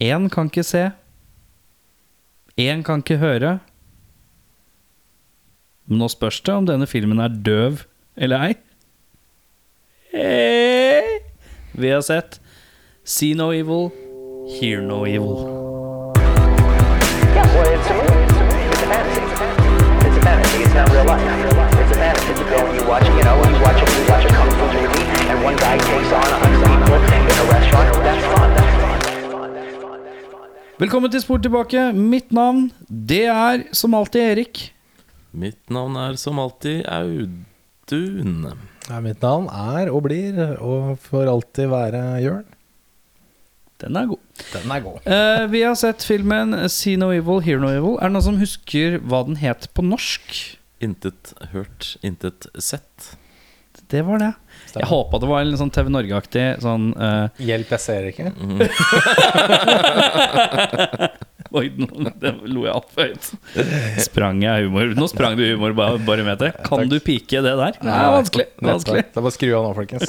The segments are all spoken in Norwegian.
Én kan ikke se. Én kan ikke høre. Men nå spørs det om denne filmen er døv eller ei. Hey. Vi har sett See No Evil, Hear No Evil. Not real life. It's a fantasy. You go and you watch, you know, you watch a, you watch a kung fu movie, and one guy takes on a. Velkommen til Spor tilbake. Mitt navn, det er som alltid Erik. Mitt navn er som alltid Audun. Ja, mitt navn er og blir og får alltid være Jørn. Den er god. Den er god. Eh, vi har sett filmen See No Evil, Hear No Evil. Er det noen som husker hva den het på norsk? Intet hørt, intet sett. Det var det. Stemmer. Jeg håpa det var en sånn TV Norge-aktig sånn uh... Hjelp, jeg ser ikke. Oi, nå det lo jeg altfor høyt. Sprang jeg humor? Nå sprang du humor bare, bare med til. Kan Takk. du pike det der? Det er vanskelig. Det er vanskelig. Det er bare å skru av nå, folkens.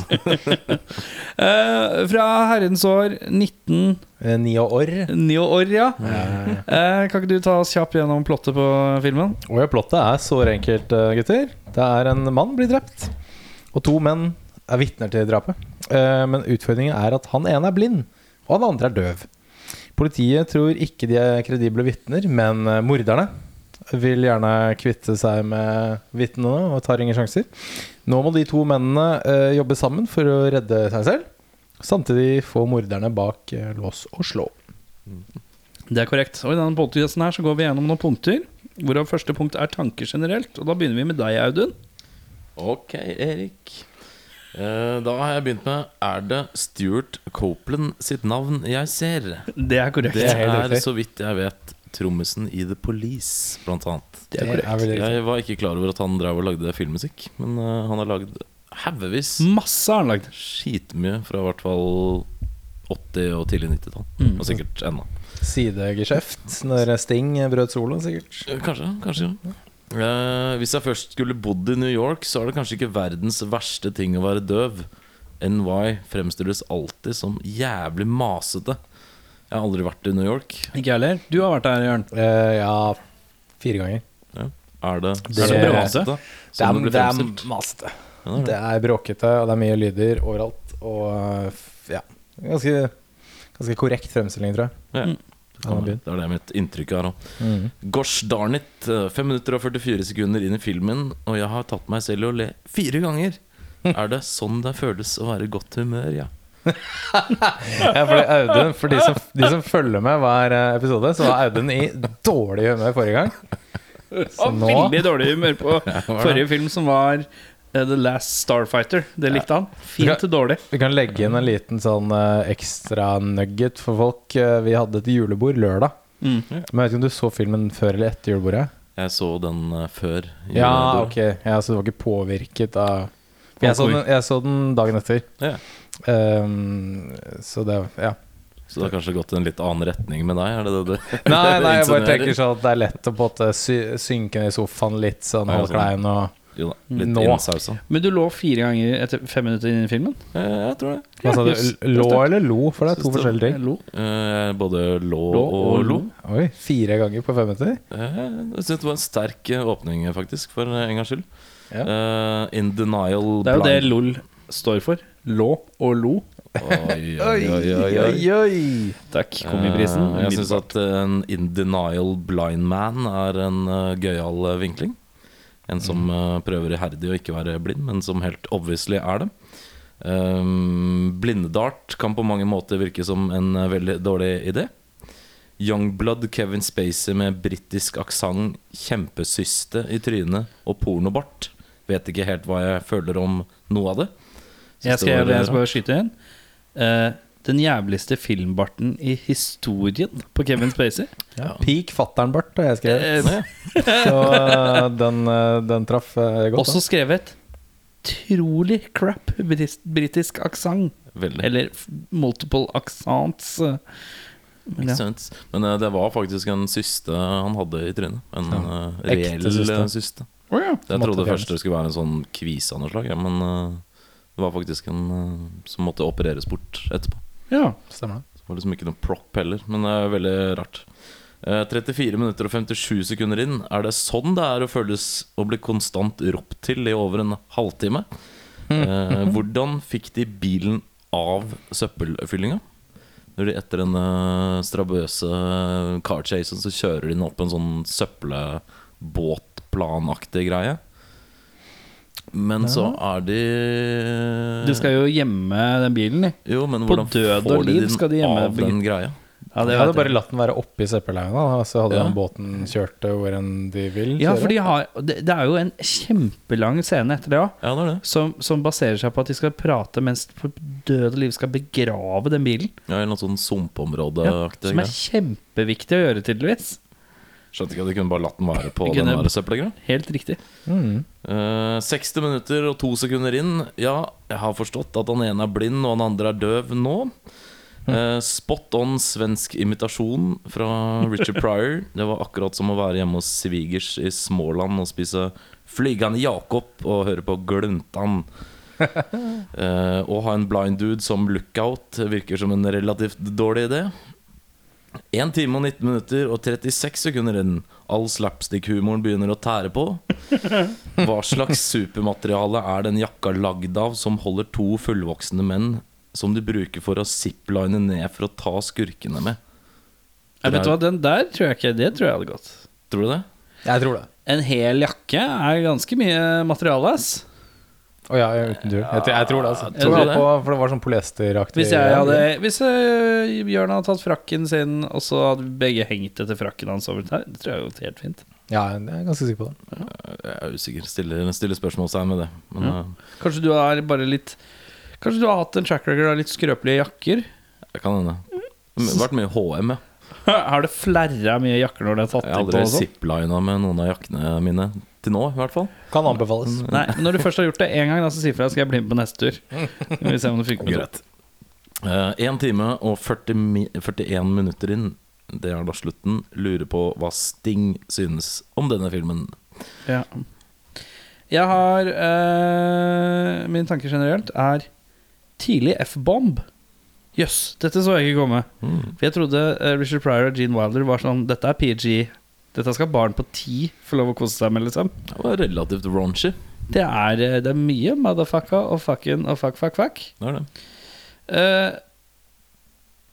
uh, fra herrens år 19... Ni og år. Ni år, ja. Eh, kan ikke du ta oss kjapt gjennom plottet på filmen? Og ja, plottet er såre enkelt, eh, gutter. Det er en mann blir drept, og to menn er vitner til drapet. Eh, Men utfordringen er at han ene er blind, og han andre er døv. Politiet tror ikke de er kredible vitner, men eh, morderne vil gjerne kvitte seg med vitnene og tar ingen sjanser. Nå må de to mennene eh, jobbe sammen for å redde seg selv. Samtidig få morderne bak lås og slå. Det er korrekt. Og i denne podcasten her så går vi gjennom noen punkter. Hvorav første punkt er tanker generelt. Og da begynner vi med deg, Audun. Ok, Erik. Eh, Da har jeg begynt med Er det Stuart Copeland sitt navn jeg ser? Det er korrekt. Det er så vidt jeg vet, trommisen i The Police, blant annet. Det er korrekt. Jeg var ikke klar over at han drev og lagde filmmusikk, men eh, han har lagd haugevis. Masse har han lagd. Skitmye fra i hvert fall 80- og tidlig 90-tall. Mm. Og sikkert ennå. Sidegeskjeft når Sting brøt solo, sikkert. Kanskje. Kanskje, kanskje Eh, Hvis jeg først skulle bodd i New York Så er det kanskje ikke verdens verste ting å være døv NY fremstilles alltid som jævlig masete Jeg har aldri vært i New York Ikke jeg heller. Du har vært der, Jørn. Uh, ja, fire ganger. Er det, Det- er det det masete? Det er, det er masete. Ja, det er er bråkete, og det er mye lyder overalt. Og ja, ganske, ganske korrekt fremstilling, tror jeg. Ja. Det er det mitt inntrykk er òg. Mm. Gosh darn it 5 minutter og 44 sekunder inn i filmen Og jeg har tatt meg selv i å le fire ganger Er det sånn det føles å være i godt humør, ja Ja, fordi Audun, for de som, de som følger med hver eh, episode, så var Audun i dårlig humør forrige gang. Så Og nå veldig dårlig humør på forrige film, som var eh, The Last Starfighter. Det likte han. Fint til dårlig. Vi kan legge inn en liten sånn eh, ekstra nugget for folk. Eh, Vi hadde et julebord lørdag. Mm. Men jeg vet ikke om du så filmen før eller etter julebordet? Jeg så den før. før Ja, ok. Ja, så du var ikke påvirket av jeg så, den, jeg så den dagen etter. Ja. Um, så det Ja. Så det har kanskje gått i en litt annen retning med deg? Er det det du Nei, nei, jeg bare tenker sånn at det er lett å på en måte synke ned i sofaen litt sånn holde klein og Jo da, litt Nå. innsausa. Men du lå fire ganger etter fem minutter inn i filmen? Eh, jeg tror det. Hva sa du? Yes. Lå eller lo? For det er to Syns det- forskjellige ting. Lo. Eh, både lå, Lå og, og lo. Oi, fire ganger på fem minutter? Eh, jeg syns det var en sterk eh, åpning, faktisk, for en gangs skyld. Ja. Eh, in denial Det er jo det blind- LOL står for. Lå og lo. Oi, oi, oi, oi, oi. Takk, komiprisen. Eh, jeg syns at en in denial blind man er en uh, gøyal eh, vinkling. En som eh, prøver iherdig å ikke være blind, men som helt obviously er det. Um, blindedart kan på mange måter virke som en eh, veldig dårlig idé. Youngblood Kevin Spacey med britisk aksent, kjempesyste i trynet og pornobart. Vet ikke helt hva jeg føler om noe av det. Synes Jeg skal, det jeg skal bare skyte inn. Uh, den jævligste filmbarten i historien på Kevin Spacey. Ja. Peak fatter'n-bart har jeg skrevet. Eh, Så eh, den, eh, den traff godt. også skrevet trolig crap britisk, aksent. Eller multiple accents. Men ja. Men det var faktisk en syste han hadde i trynet. En ja. Reell syste. syste. Oh, ja. Jeg Måtte trodde først det skulle være en sånn kvise av noe slag, ja, men det var faktisk en som måtte opereres bort etterpå. ja. Stemmer det. var liksom ikke noe prop heller, men det er veldig rart. Eh, 34 minutter og 57 sekunder inn. Er det sånn det er å føles å bli konstant ropt til i over en halvtime? Eh, hvordan fikk de bilen av søppelfyllinga? Når de etter den strabøse car chasen så kjører de den opp en sånn søppelbåtplanaktig greie. Men så er de De skal jo gjemme den bilen, de. Jo, men hvordan får de liv den de av den greia? Ja, det Jeg hadde bare latt den være oppi søppelhaugen, så hadde Ja. den båten kjørt hvor enn de vil. Ja, for de har, det, det er jo en kjempelang scene etter det òg, Ja, som, som baserer seg på at de skal prate mens døde på død og liv skal begrave den bilen. Ja, Eller noe sånn Ja, som er kjempeviktig å gjøre, tydeligvis. Skjønte ikke at de kunne bare latt den være på De den søppelgreia. Helt riktig. Mm. Uh, 60 minutter og to sekunder inn. Ja, jeg har forstått at han ene er blind og han andre er døv nå. Eh, spot on svensk imitasjon fra Richard Pryor. Det var akkurat som å være hjemme hos svigers i Småland og spise Flygende Jakob og høre på Gluntan. Eh, å ha en blind dude som lookout virker som en relativt dårlig idé. 1 time og 19 minutter og 36 sekunder inn. All slapstick-humoren begynner å tære på. Hva slags supermateriale er den jakka lagd av som holder to fullvoksne menn som de bruker for å zipline ned for å ta skurkene med? Jeg vet du hva, Den der tror jeg ikke Det tror jeg hadde gått. Tror du det? Jeg tror det. En hel jakke er ganske mye materiale, ass. Å oh, ja. Jeg, tror- jeg tror det, altså. Jeg Jeg tror det. På, for det var sånn polyesteraktig. Hvis jeg hadde Hvis øh, Bjørn hadde tatt frakken sin, og så hadde begge hengt etter frakken hans over der, det tror jeg hadde gått helt fint. Ja, jeg er ganske sikker på det. Jeg er usikker. Stiller, stiller spørsmålstegn med det. Men Ja. eh, Kanskje du er bare litt Kanskje du har hatt en track record av litt skrøpelige jakker? det kan hende. Det har vært mye HM, ja. Har det flerra mye jakker når du har tatt Jeg har dem på? aldri ziplina med noen av jakkene mine. Til nå, i hvert fall. Kan anbefales. Nei, når du først har gjort det én gang, da, så si fra, skal jeg bli med på neste tur. Vi se om det funker. Greit. Én time og 40 mi 41 minutter inn. Det er da slutten. Lurer på hva Sting synes om denne filmen. Ja. Jeg har uh, Min tanke generelt er tidlig F-bomb. Jøss, dette så jeg ikke komme. Mm. For jeg trodde øh, Richard Pryor og Gene Wilder var sånn Dette er PG. Dette skal barn på ti få lov å kose seg med, liksom. Det var relativt raunchy. Det er, øh, det er mye motherfucka og fucking og fuck, fuck, fuck. Det er det. Uh,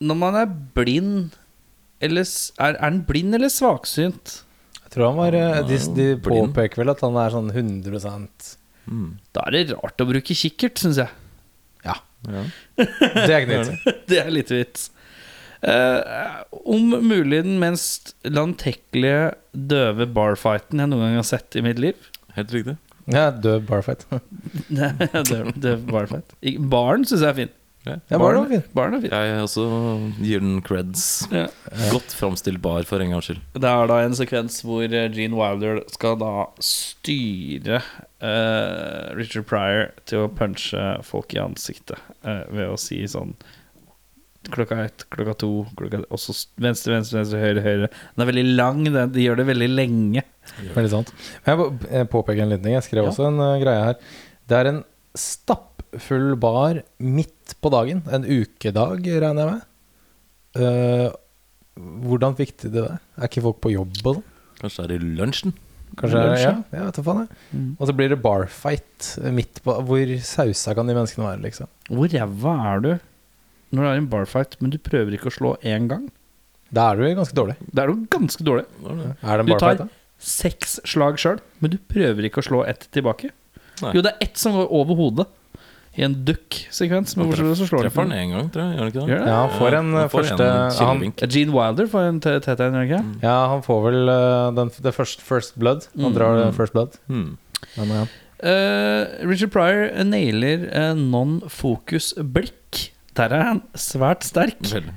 når man er blind eller, er, er han blind eller svaksynt? Jeg tror han var eh, De, de påpeker vel at han er sånn 100 Mm. Da er det rart å bruke kikkert, syns jeg. Ja. Det er ikke nytt. Det er litt vits. Uh, om mulig den mest landtekkelige døve barfighten jeg noen gang har sett i mitt liv. Helt riktig. Ja, døv barfight. døv, døv barfight. Baren syns jeg er fin. Ja, var er fin. fint. Baren er fin. Jeg også gir den creds. Ja. Godt framstilt bar, for en gangs skyld. Det er da en sekvens hvor eh, Gene Wilder skal da styre uh, Richard Pryor til å punche folk i ansiktet uh, ved å si sånn Klokka ett, klokka to, klokka Og så venstre, venstre, venstre, høyre, høyre. Den er veldig lang. Den, de gjør det veldig lenge. Veldig sant. Men jeg påpeker en liten ting. Jeg skrev Ja. også en uh, greie her. Det er en stappfull bar midt på dagen. En ukedag, regner jeg med. Eh, hvordan fikk de det der? Er ikke folk på jobb og sånn? Kanskje det er i lunsjen? Kanskje Lunsj, ja, ja. ja, vet du faen jeg. Mm. Og så blir det barfight midt på Hvor sausa kan de menneskene være, liksom? Hvor ræva er du når du er i en barfight, men du prøver ikke å slå én gang? Da er du ganske dårlig. Da er du ganske dårlig. Det det. Er det en Du barfight, tar da? seks slag sjøl, men du prøver ikke å slå ett tilbake. Nei. Jo, det er ett som går over hodet. I en duck-sekvens. Men hvorfor hvor så slår Treffer han én gang, tror jeg. Gjør han ikke det? Gjør det? Ja, han får en han eh, får første en han, Gene Wilder får en tett en, gjør han ikke? Ja, han får vel eh, den, det first, First Blood. Han Mm. drar mm. First Blood. Mm. Men, ja. uh, Richard Pryor nailer uh, non-fokus-blikk. Der er han svært sterk. Veldig.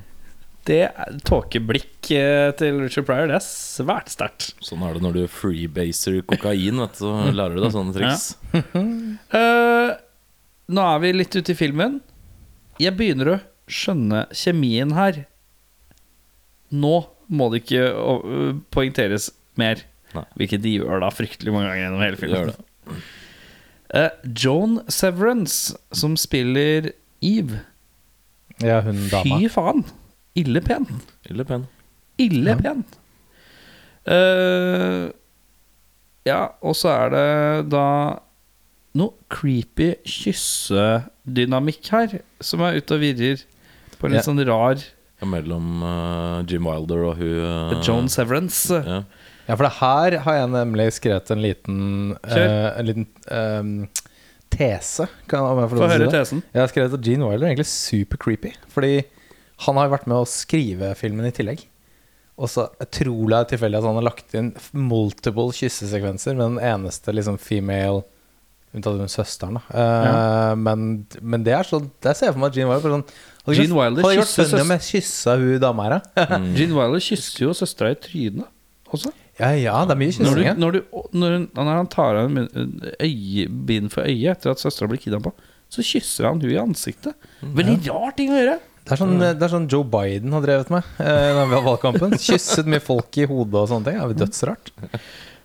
Det Tåkeblikk eh, til Richard Pryor, det er svært sterkt. Sånn er det når du freebaser kokain, vet du, så lærer du deg sånne triks. Eh, nå er vi litt ute i filmen. Jeg begynner å skjønne kjemien her. Nå må det ikke poengteres mer. Nei. Hvilket de gjør da fryktelig mange ganger gjennom hele Gjør filmen. det. Eh, Joan Severance, som spiller Eve. ja, hun dama. Fy faen! ille pen. Ille pen. Ille pen. Uh, ja, og så er det da noe creepy kyssedynamikk her, som er ute og virrer på en litt sånn rar Ja, mellom uh, Jim Wilder og hun uh, Joan Severance. Ja. Ja, for det her har jeg nemlig skrevet en liten eh, En liten ehm, tese. Kan, om jeg får å si høre tesen. Jeg har skrevet at Gene Wilder er egentlig super creepy. Fordi han har jo vært med å skrive filmen i tillegg. Og så tror jeg tilfeldig at han har lagt inn multiple kyssesekvenser, med den eneste liksom female Unntatt hun søsteren, da. Eh, men, men det er sånn Der ser jeg for meg at Gene Wilder sånn, hadde Gene Wilder Hadde kysser funny søs- kyssa hun dama her, da. Gene Wilder kysser jo søstera i trynet også. Ja, ja, det er mye Når, du, når, du, når, når han tar av henne bind for øyet etter at søstera blir kidnappa, så kysser han hun i ansiktet. Veldig rar ting å gjøre. Det er, sånn, det er sånn Joe Biden har drevet med uh, har valgkampen. Kysset mye folk i hodet og sånne ting. Det er dødsrart.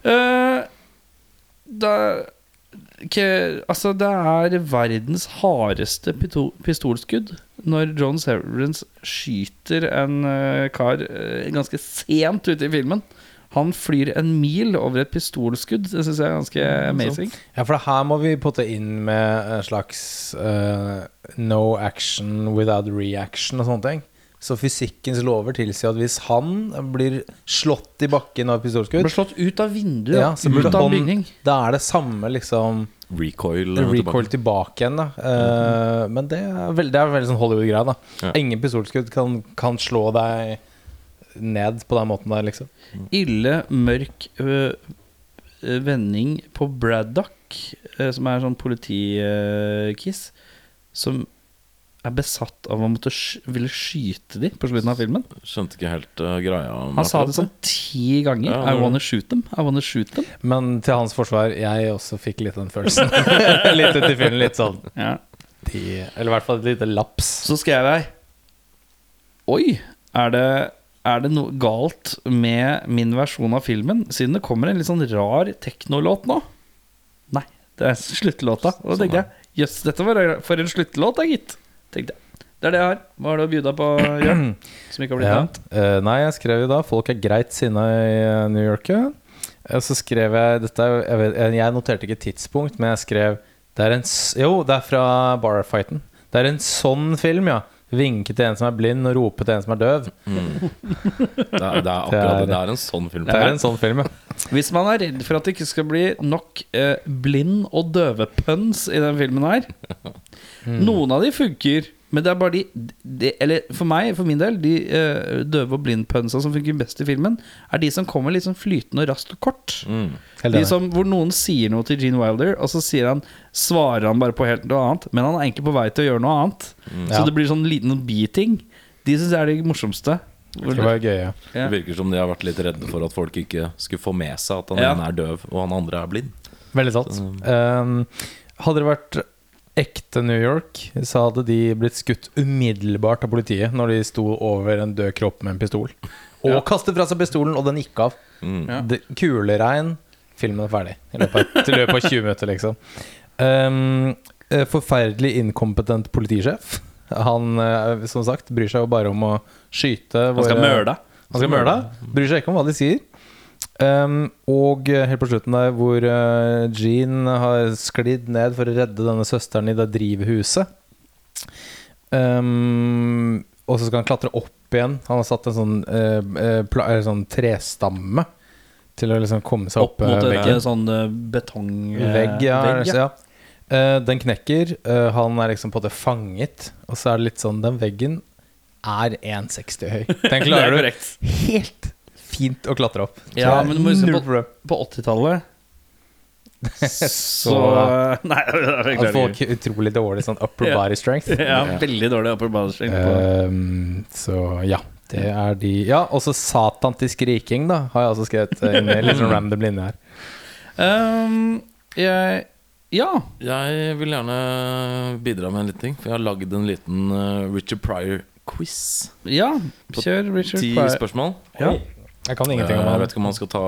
Uh, da Altså, det er verdens hardeste pistolskudd når John Severance skyter en eh, kar eh, ganske sent ute i filmen. Han flyr en mil over et pistolskudd. Det syns jeg er ganske amazing. Ja, for her må vi potte inn med en slags uh, no action without reaction og sånne ting. Så fysikkens lover tilsier at hvis han blir slått i bakken av pistolskudd, Blir slått ut av vinduet, ja, så ut av han, bygning. da er det samme liksom Recoil. recoil tilbake. igjen. Da. Eh, Men det er veldig, det er veldig sånn Hollywood-greie. Ja. Ingen pistolskudd kan, kan slå deg ned på den måten der, liksom. ille mørk ø, ø, vending på Braddock, øh, som er sånn politikiss, som er besatt av å måtte sk ville skyte de på slutten av filmen. Skjønte ikke helt uh, greia. Han sa det sånn ti ganger. Ja, I wanna shoot them. I wanna shoot them. Men til hans forsvar, jeg også fikk litt den følelsen. litt ut i filmen, litt sånn Ja. de, Eller i hvert fall et lite laps. Så skrev jeg Oi, er det, er det noe galt med min versjon av filmen? Siden det kommer en litt sånn rar teknolåt nå. Nei, det er sluttlåta. Og da tenkte jeg jøss, dette var for en sluttlåt da, gitt. Tenkte jeg. Det er det jeg har. Hva har du å bjuda på, Jørn? Som ikke har blitt Ja. nevnt? Uh, nei, jeg skrev jo da 'Folk er greit sinna i eh, New York'. Og så skrev jeg dette jeg, vet, jeg noterte ikke tidspunkt, men jeg skrev det er en, Jo, det er fra Barfighten. Det er en sånn film, ja. Vinke til en som er blind, og rope til en som er døv. Det er, det er akkurat det. Det er en sånn film. Det er en sånn film, ja. Hvis man er redd for at det ikke skal bli nok eh, blind- og døvepuns i den filmen her Noen av de funker, men det er bare de, de Eller for meg, for min del, de uh, døve- og blindpønsa som funker best i filmen, er de som kommer litt sånn flytende og raskt og kort. Mm. De som, hvor noen sier noe til Gene Wilder, og så sier han, svarer han bare på helt noe annet. Men han er egentlig på vei til å gjøre noe annet. Så Ja. det blir sånn liten biting. De syns jeg er de morsomste. Det var gøy, ja. Ja. Det virker som de har vært litt redde for at folk ikke skulle få med seg at han Ja. ene er døv og han andre er blind. Veldig sant. Um, hadde det vært ekte New York, så hadde de blitt skutt umiddelbart av politiet når de sto over en død kropp med en pistol. Og Ja. kastet fra seg pistolen, og den gikk av. Mm. Ja. Det- Kuleregn. Filmen er ferdig. I løpet av, løpet av 20 minutter, liksom. Um, forferdelig inkompetent politisjef. Han, eh, som sagt, bryr seg jo bare om å skyte Han skal møle deg. han skal møle. Bryr seg ikke om hva de sier. Um, og helt på slutten der hvor uh, Jean har sklidd ned for å redde denne søsteren i det drivhuset. Um, og så skal han klatre opp igjen. Han har satt en sånn, eh, pla sånn trestamme til å liksom komme seg opp, Opp mot veggen. En sånn betongvegg. Vegg, ja. ja. Eh, den knekker. Uh, han er liksom på det fanget. Og så er det litt sånn Den veggen er 1,60 høy. Den er klarer du helt fint å klatre opp. Så Ja, er men du må huske null på- problem. På 80-tallet så Nei, jeg At klarer folk ikke. har utrolig dårlig sånn upper Ja. body strength. Ja, veldig dårlig upper body strength på Ehm, så ja, det er de Ja, og så Satan til skriking, da, har jeg også skrevet eh, inn litt sånn random linje her. Um, jeg, Ja. Jeg vil gjerne bidra med en liten ting, for jeg har lagd en liten eh, Richard Pryor-quiz. Ja, kjør Richard Ti Pryor. spørsmål. Ja. Jeg kan ingenting om det. Jeg vet ikke om man skal ta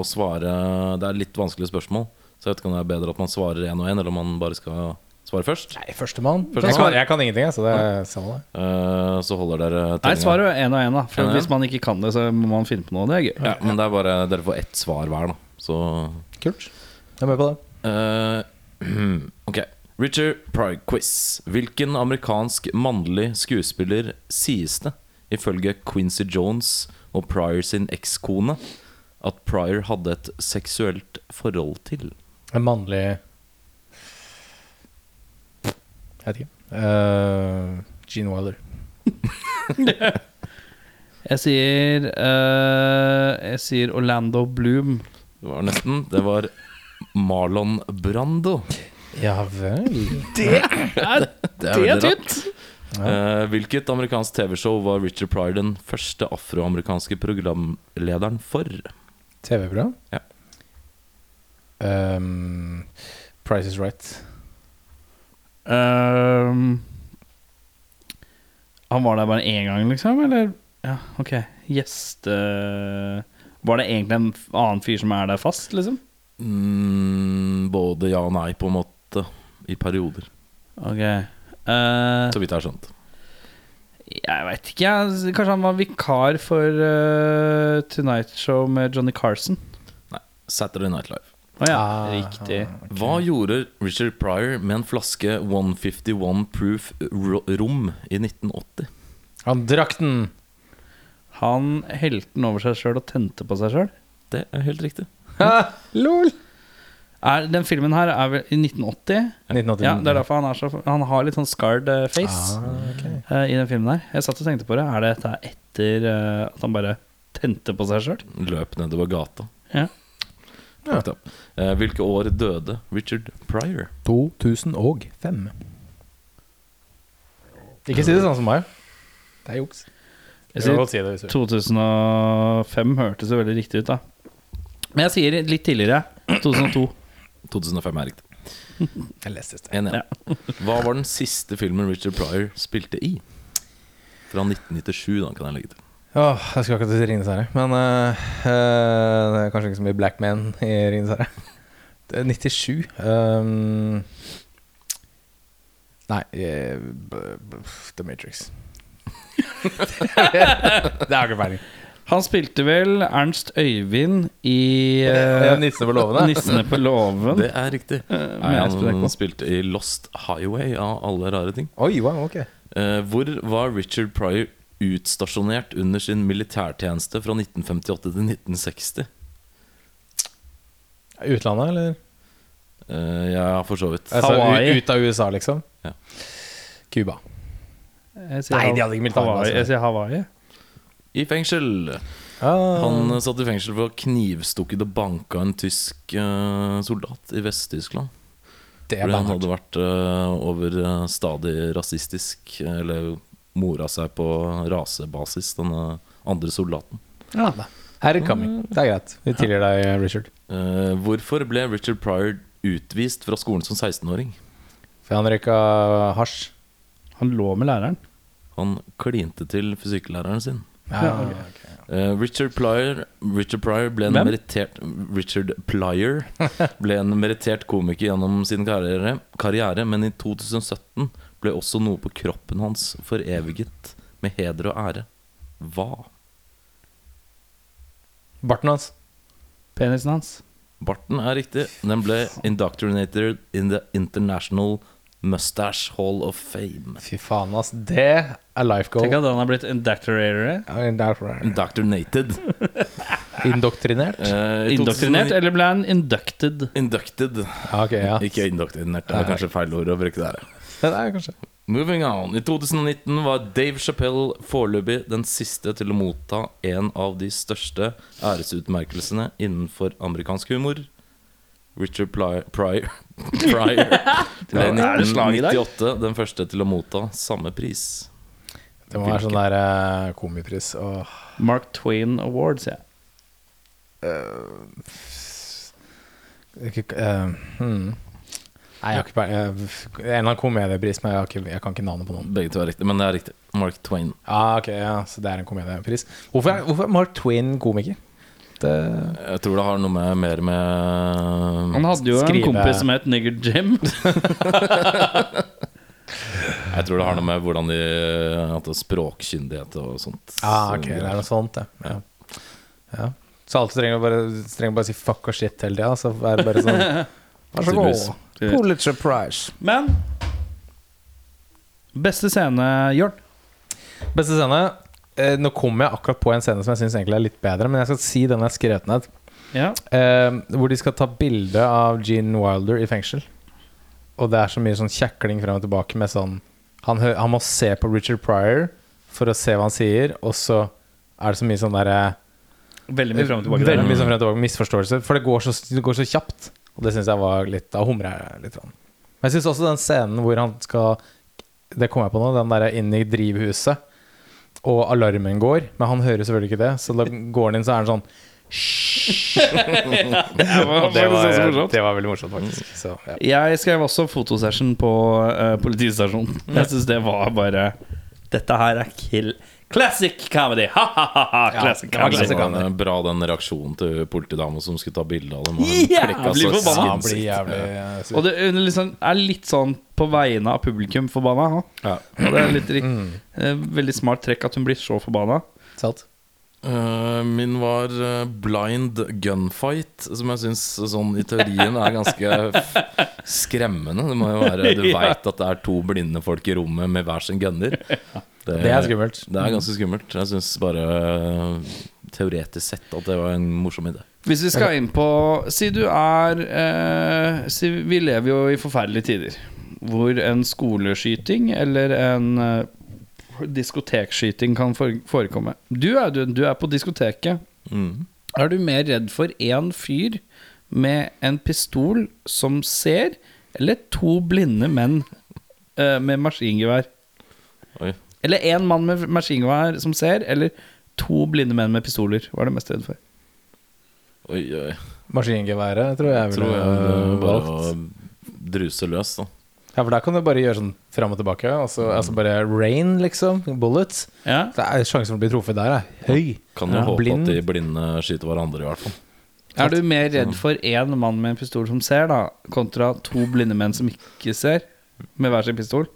og svare Det er litt vanskelige spørsmål. Så jeg vet ikke om det er bedre at man svarer én og én, eller om man bare skal Svare først. Nei, førstemann. Første Jeg, kan- jeg kan ingenting, så det er samme. Eh, så holder dere Nei, svar svaret er én og én, da. For En hvis man ikke kan det, så må man finne på noe. Det er gøy. Ja, men det er bare Dere får ett svar hver, da. Så Kult. Jeg er med på det. Uh, Ok. Richard Pryor quiz. Hvilken amerikansk mannlig skuespiller sies det, ifølge Quincy Jones og Pryor sin ekskone, at Pryor hadde et seksuelt forhold til? En mannlig Jeg vet ikke. Uh, Gene Wilder. Jeg sier uh, Jeg sier Orlando Bloom. Det var nesten. Det var Marlon Brando. Ja vel. Det er, Det er tynt! Eh, hvilket amerikansk TV-show var Richard Pryor den første afroamerikanske programlederen for? TV-program? Ja. Um, Price is Right. Um, han var der bare én gang, liksom? Eller? Ja, ok. Gjeste Var det egentlig en annen fyr som er der fast, liksom? Mm, både ja og nei, på en måte. I perioder. Ok. Eh, Så vidt jeg har skjønt. jeg veit ikke, jeg. Kanskje han var vikar for uh, Tonight Show med Johnny Carson? Nei. Saturday Night Live. Å ja, Ah, riktig. Hva gjorde Richard Pryor med en flaske 151 Proof rom i 1980? Han drakk den! Han helte den over seg sjøl og tente på seg sjøl. Det er helt riktig. Ha, lol! Er, den filmen her er vel i 1980. 1989. Ja, det er derfor han er så Han har litt sånn scarred eh, face Ah, okay. uh, i den filmen her. Jeg satt og tenkte på det. Er det dette etter uh, at han bare tente på seg sjøl? Løp nedover gata. Ja. Ja. Uh. Eh, hvilke år døde Richard Pryor? 2005. Ikke si det sånn som meg. Det er juks. Jeg Jeg sier si det 2005 hørtes jo veldig riktig ut, da. Men jeg sier litt tidligere. 2002. 2005 er riktig. Jeg leste det. En, Ja. Hva var den siste filmen Richard Pryor spilte i? Fra 1997, da, kan jeg legge til. Åh, jeg skulle akkurat si Ringenes herre. Men øh, øh, det er kanskje ikke så mye Black Man i Ringenes herre. Det er 97. Um, nei eh, b- b- The Matrix. det er ikke peiling. Han spilte vel Ernst Øyvind i uh, Nissene på låven'. Nissene på låven. Det er riktig. Uh, Nei, han spilte i Lost Highway av alle rare ting. Oi, wow, ok. uh, hvor var Richard Pryor utstasjonert under sin militærtjeneste fra 1958 til 1960? Utlandet, eller? Uh, ja, for så vidt. Altså, Hawaii. ut av USA, liksom? Ja. Cuba. Nei, de hadde ikke. Hawaii. Jeg sier Hawaii. I fengsel. Ah, Han satt i fengsel for å ha knivstukket og banka en tysk uh, soldat i Vest-Tyskland. er Fordi han hadde vært uh, over eh, stadig rasistisk, eller mora seg på rasebasis, denne andre soldaten. Ja. Herre coming. Det er greit. Vi tilgir deg, Richard. Hvorfor ble Richard Pryor utvist fra skolen som 16-åring? For han røyka hasj. Han lå med læreren. Han klinte til fysikklæreren sin. Ja. Eh, Richard Plyer, Richard Pryor ble en Hvem? merittert Richard Plyer ble en merittert komiker gjennom sin karriere, karriere, men i 2017 ble også noe på kroppen hans foreviget med heder og ære. Hva? Barten hans. Penisen hans. Barten er riktig. Den ble indoctrinated in the International Mustache Hall of Fame. Fy faen, ass. Det er life goal. Tenk at han har blitt det. Indoctrinated. Indoktrinert? Uh, Indoktrinert, eller ble han inducted? Inducted. Okay, ok, ja. Ikke indoktrinert. Det er kanskje feil ord å bruke der. Det er kanskje Moving on. I 2019 var Dave Chappelle foreløpig den siste til å motta en av de største æresutmerkelsene innenfor amerikansk humor. Richard Pryor, Pryor, Pryor ble i Er det slag i dag? 1998 den første til å motta samme pris. Det må være sånn der uh, komipris. Åh. Mark Twain Awards, ja. Uh, uh, hmm. Nei, jeg har ikke peiling. Eh, En eller annen komediepris, men jeg, har ikke, jeg kan ikke navnet på noen. Begge to er riktig, men det er riktig. Mark Twain. Ja, ok, ja, Så det er en komediepris. Hvorfor er, hvorfor er Mark Twain komiker? Det, Jeg tror det har noe med mer med Han hadde jo Skrive- en kompis som het Nigger Jim. Jeg tror det har noe med hvordan de hadde er språkkyndighet og sånt. ah, ok, det er noe sånt, ja. ja. ja. Så alt trenger bare, trenger bare å si fuck og shit hele tida, så er det bare sånn Vær så god. Pulitzer Prize. Men Beste scene, Jørn? Beste scene eh, Nå kommer jeg akkurat på en scene som jeg syns egentlig er litt bedre, men jeg skal si den jeg har skrevet ned. Ja. Eh, hvor de skal ta bilde av Gene Wilder i fengsel. Og det er så mye sånn kjekling frem og tilbake med sånn han, han må se på Richard Pryor for å se hva han sier, og så er det så mye sånn derre Veldig mye frem og tilbake. Veldig mye sånn frem og tilbake Misforståelse. For det går så, det går så kjapt. Og det syns jeg var litt Da humrer jeg litt. Men jeg syns også den scenen hvor han skal Det kommer jeg på nå. Den derre inn i drivhuset, og alarmen går. Men han hører selvfølgelig ikke det, så da går han inn, så er han sånn Det var, det var, det var veldig morsomt, faktisk. Så, ja. Jeg skrev også fotosession på uh, politistasjonen. Jeg syns det var bare Dette her er kill Classic comedy! Ha-ha-ha! Classic ja, comedy. classic comedy. bra den reaksjonen til politidama som skulle ta bilde av dem. Yeah! Blir forbanna. Blir jævlig eh. Og det liksom, er litt sånn på vegne av publikum forbanna. Ja. Og det er litt rik- eh, veldig smart trekk at hun blir så forbanna. Sant? Eh, min var eh, blind gunfight, som jeg syns sånn i teorien er ganske skremmende. Det må jo være Du veit at det er to blinde folk i rommet med hver sin gunner. Det, Det er skummelt. Det er ganske skummelt. Jeg syns bare eh, teoretisk sett at det var en morsom idé. Hvis vi skal inn på Si du er eh, si, Vi lever jo i forferdelige tider. Hvor en skoleskyting eller en eh, diskotekskyting kan forekomme. Du er, du, du er på diskoteket. Mm. Er du mer redd for én fyr med en pistol som ser, eller to blinde menn uh, med maskingevær? Oi. Eller én mann med maskingevær som ser, eller to blinde menn med pistoler? Hva er du mest redd for? Oi, oi. Maskingeværet tror jeg Jeg ville valgt. å druse løs, da. Ja, for der kan du bare gjøre sånn fram og tilbake. Altså, altså bare rain, liksom. Bullets. Ja, Så er sjansen for å bli truffet der er høy. Kan jo Ja, håpe blind. at de blinde skyter hverandre, i hvert fall. Er du mer redd for én mann med en pistol som ser, da kontra to blinde menn som ikke ser, med hver sin pistol?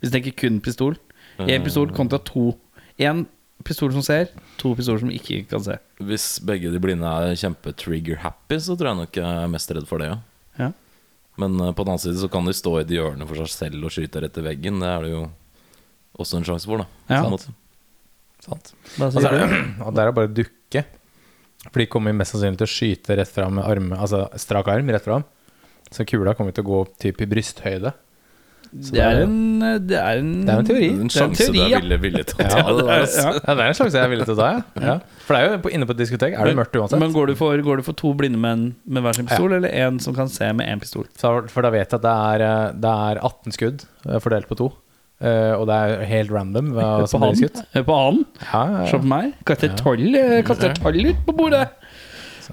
Hvis du tenker kun pistol. Én pistol kontra to. Én pistol som ser, to pistoler som ikke kan se. Hvis begge de blinde er kjempe-trigger-happy, så tror jeg nok jeg er mest redd for det, ja. Ja. Men eh, på den annen side så kan de stå i et hjørne for seg selv og skyte rett i veggen. Det er det jo også en sjanse for, da. Ja. Måte. Sant. Og, så er det, og der er bare å dukke. For de kommer mest sannsynlig til å skyte rett fram med arm, altså strak arm rett fram. Så kula kommer til å gå typ i brysthøyde. Så Det er en Det er en, Det er en teori. En sjanse du er villig, villig til å ta. det det er- altså. ja. Ja, det er en sjanse jeg er villig til å ta, ja. ja. For det er jo på, inne på et diskotek er det mørkt uansett. Men går du, for, går du for to blinde menn med hver sin pistol, eller én som kan se med én pistol? For, for da vet jeg at det er, eh, det er 18 skudd eh, fordelt på to. Uh, og det er helt random hva på han. på han. Ja, ja, Se på meg. Kaster tolv ut på bordet.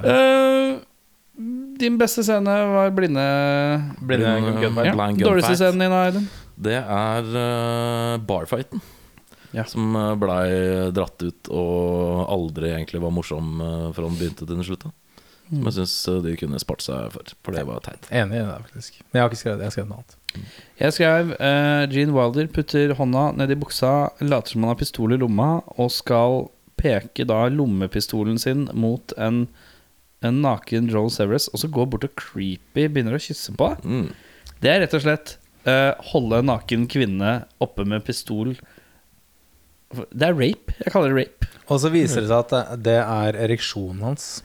Eh, din beste scene var blinde Blinde Blind, gunfight. ja. Blind Dårligste gunfight. scenen din, Aiden? Det er uh, barfighten. Ja. Som uh, blei dratt ut og aldri egentlig var morsom uh, fra den begynte til den slutta. Mm. Som jeg syns de kunne spart seg for, for det var teit. Enig i det, faktisk. Men jeg har ikke skrevet det. Jeg har skrevet noe annet. Jeg skrev uh, Gene Wilder putter hånda ned i buksa, later som han har pistol i lomma, og skal peke da lommepistolen sin mot en, en naken Joel Severus, og så går bort og creepy begynner å kysse på. Mm. Det er rett og slett uh, holde en naken kvinne oppe med pistol Det er rape. Jeg kaller det rape. Og så viser det seg at det- er ereksjonen hans.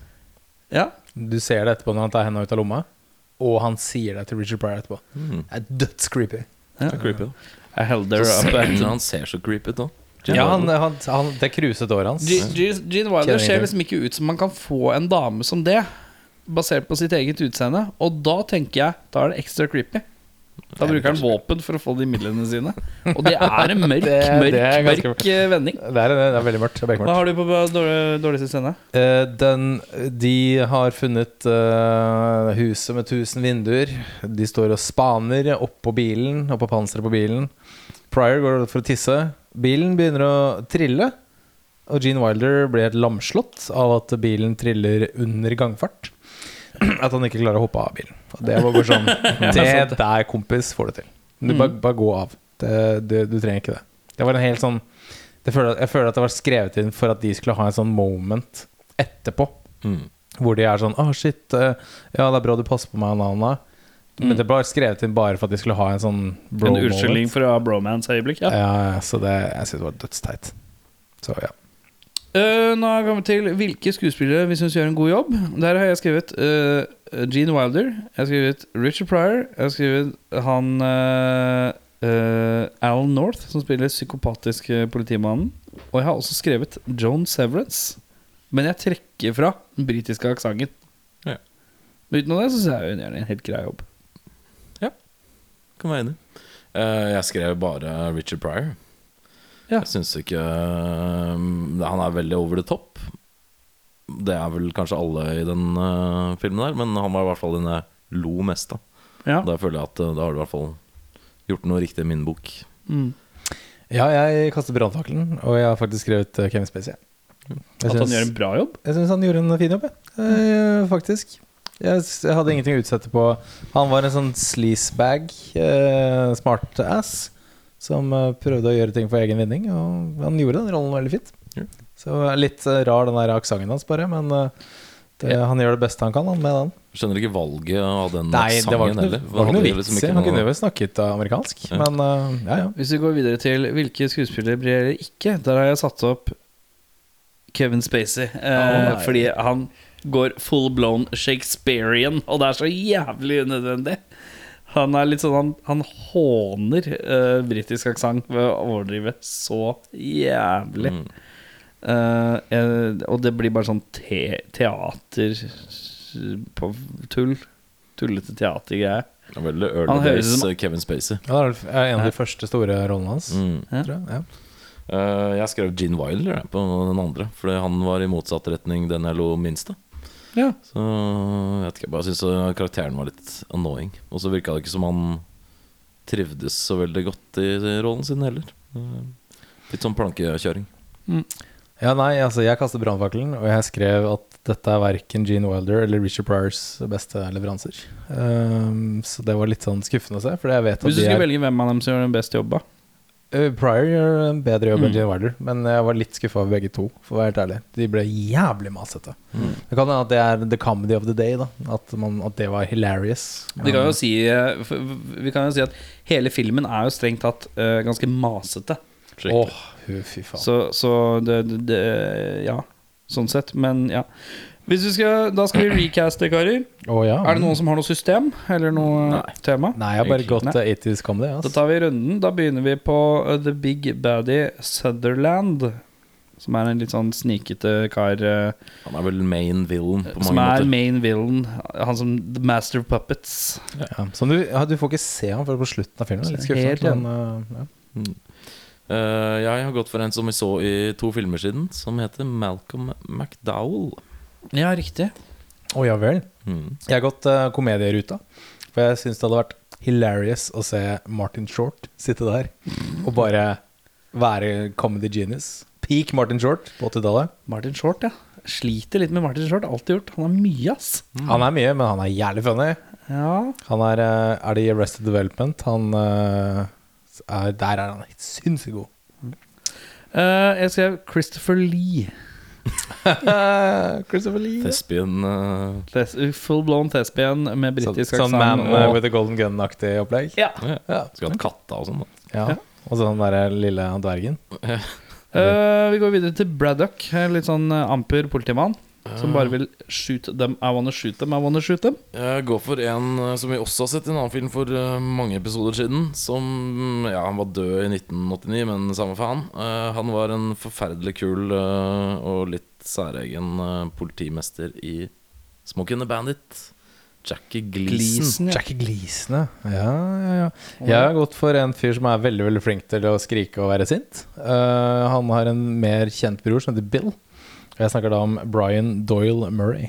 Ja. Du ser det etterpå når han tar henda ut av lomma, og han sier det til Richard Pryor etterpå. Mm. Det er dødscreepy. Det er creepy, da. Held her Så up ser han, ser så creepy ut, da. Ja, han, han, han, det kruset håret hans. Gene Wilder ser liksom ikke ut som man kan få en dame som det, basert på sitt eget utseende. Og da tenker jeg Da er det ekstra creepy. Da bruker han våpen for å få de midlene sine. Og det er en mørk, Det- mørk, det er ganske- mørk eh, vending. Det er, det er veldig mørkt. Er Hva har du på dårlig, dårligste scene? Eh, den, de har funnet uh, huset med tusen vinduer. De står og spaner oppå bilen, oppå panseret på bilen. Pryor går for å tisse. Bilen begynner å trille. og Gene Wilder blir helt lamslått av at bilen triller under gangfart. At han ikke klarer å hoppe av bilen. Og det var bare sånn Det der, kompis, får du til. Du bare, bare gå av. Det, du, du trenger ikke det. Det var en helt sånn det føler, Jeg føler at det var skrevet inn for at de skulle ha en sånn moment etterpå. Mm. Hvor de er sånn Å, shit. eh, Ja, det er bra du passer på meg, Nana. Men det ble skrevet inn bare for at de skulle ha en sånn bro En unnskyldning for å ha bromance-øyeblikk. Ja. Ja, ja, så det, jeg synes det var dødsteit. Så ja. Uh, nå har vi kommet til hvilke skuespillere vi syns gjør en god jobb. Der har jeg skrevet uh, Gene Wilder. Jeg har skrevet Richard Pryor. Jeg har skrevet han uh, eh, Alan North, som spiller psykopatiske politimannen. Og jeg har også skrevet Joan Severance. Men jeg trekker fra den britiske aksenten. Ja. Men Utenom det så syns jeg hun gjør en helt grei jobb. Kan være enig. Eh, jeg skrev bare Richard Pryor. Ja. Jeg syns ikke eh, Han er veldig over the top. Det er vel kanskje alle i den eh, filmen der, men han var i hvert fall den jeg lo mest av. Ja. Da føler jeg at da har du i hvert fall gjort noe riktig i min bok. Mm. ja, jeg kaster brannfakkelen, og jeg har faktisk skrevet Kevin Spacey. Jeg At han gjør en bra jobb. Jeg syns han gjorde en fin jobb, jeg. Eh, faktisk. Jeg, jeg hadde ingenting å utsette på Han var en sånn sleazebag, uh, smartass, som eh, prøvde å gjøre ting for egen vinning, og han gjorde den rollen veldig fint. Ja. Så litt eh, rar den der aksenten hans, bare, men eh, det, han gjør det beste han kan han, med den. Skjønner ikke valget av den Nei, det var ikke sangen noe, heller. det var ikke noe vits liksom i. Han kunne jo snakket eh, amerikansk, Ja. men eh, ja, ja. Hvis vi går videre til hvilke skuespillere blir eller ikke, der har jeg satt opp Kevin Spacey. Eh, fordi han går full blown Shakespearean, og det er så jævlig unødvendig. Han er litt sånn Han, han håner uh, britisk aksent ved å overdrive så jævlig. Mm. Uh, jeg, og det blir bare sånn te teater på tull. Tullete teatergreier. Er Veldig early han days som- eh, Kevin Spacey. Ja, det er en av de første store rollene hans, Mm. Tror jeg. Ja. Uh, jeg skrev Gene Wilder på den andre, fordi han var i motsatt retning den jeg lo minst av. Ja. Så jeg vet ikke, jeg bare syns karakteren var litt annoying. Og så virka det ikke som han trivdes så veldig godt i rollen sin heller. Litt sånn plankekjøring. Ja, nei, altså jeg kastet brannfakkelen, og jeg skrev at dette er verken Gene Wilder eller Richard Pryors beste leveranser. Um, så det var litt sånn skuffende å se, Hvis du skulle er velge hvem av dem som gjør den beste jobba Uh, Pryor gjør en bedre jobb enn Mm. Wilder, men jeg var litt skuffa over begge to, for å være helt ærlig. De ble jævlig masete. Det kan hende at det er the comedy of the day, da. At, man, at det var hilarious. Vi kan jo si eh, Vi kan jo si at hele filmen er jo strengt tatt uh, ganske masete. Åh, hu, fy faen. Så, så det, det, det Ja, sånn sett. Men ja. Hvis vi skal, da skal vi recaste, karer. Oh, ja. Er det noen som har noe system eller noe tema? Nei, jeg har bare Egentlig gått Nei. uh, 80s comedy. Da tar vi runden. Da begynner vi på uh, The Big Baddy Sutherland. Som er en litt sånn snikete kar. eh, Han er vel main villain på som mange er måter. main villain. Han som The Master of Puppets. Ja. Du, ja, du får ikke se han før på slutten av filmen. Litt Helt skuffende. Men, uh, ja. Eh, jeg har gått for en som vi så i to filmer siden, som heter Malcolm McDowell. Ja, riktig. Å ja vel. Mm. Jeg har gått uh, komedieruta. For jeg syns det hadde vært hilarious å se Martin Short sitte der og bare være comedy genius. Peak Martin Short på 80-tallet. Martin Short, ja. Sliter litt med Martin Short. Alltid gjort. Han er mye, ass. Han er mye, men han er jævlig funny. Ja. Han er, uh, er det i Arrested Development? Han uh, er, Der er han sinnssykt god. Eh, jeg skrev Christopher Lee. Christopher Lee. Thespian Uh, Thes Full blown thespian med britisk aksent. sånn. Man og, with a Golden Gun-aktig opplegg. Ja. ja. Skulle hatt katta og sånn. ja. Og så den derre lille dvergen. Uh, vi går videre til Braddock. En Litt sånn eh, amper politimann. Som bare vil shoot them. I wanna shoot them. I wanna shoot them. Jeg går for en eh, som vi også har sett i en annen film for eh, mange episoder siden. Som Ja, han var død i 1989, men samme faen. Eh, han var en forferdelig kul og litt særegen politimester i Smoke and the Bandit. Jackie Gleason. Gleason, ja. Jackie Gleason, ja. ja, ja, ja. Jeg har gått for en fyr som er veldig veldig flink til å skrike og være sint. Eh, han har en mer kjent bror som heter Bill. Og Jeg snakker da om Brian Doyle Murray.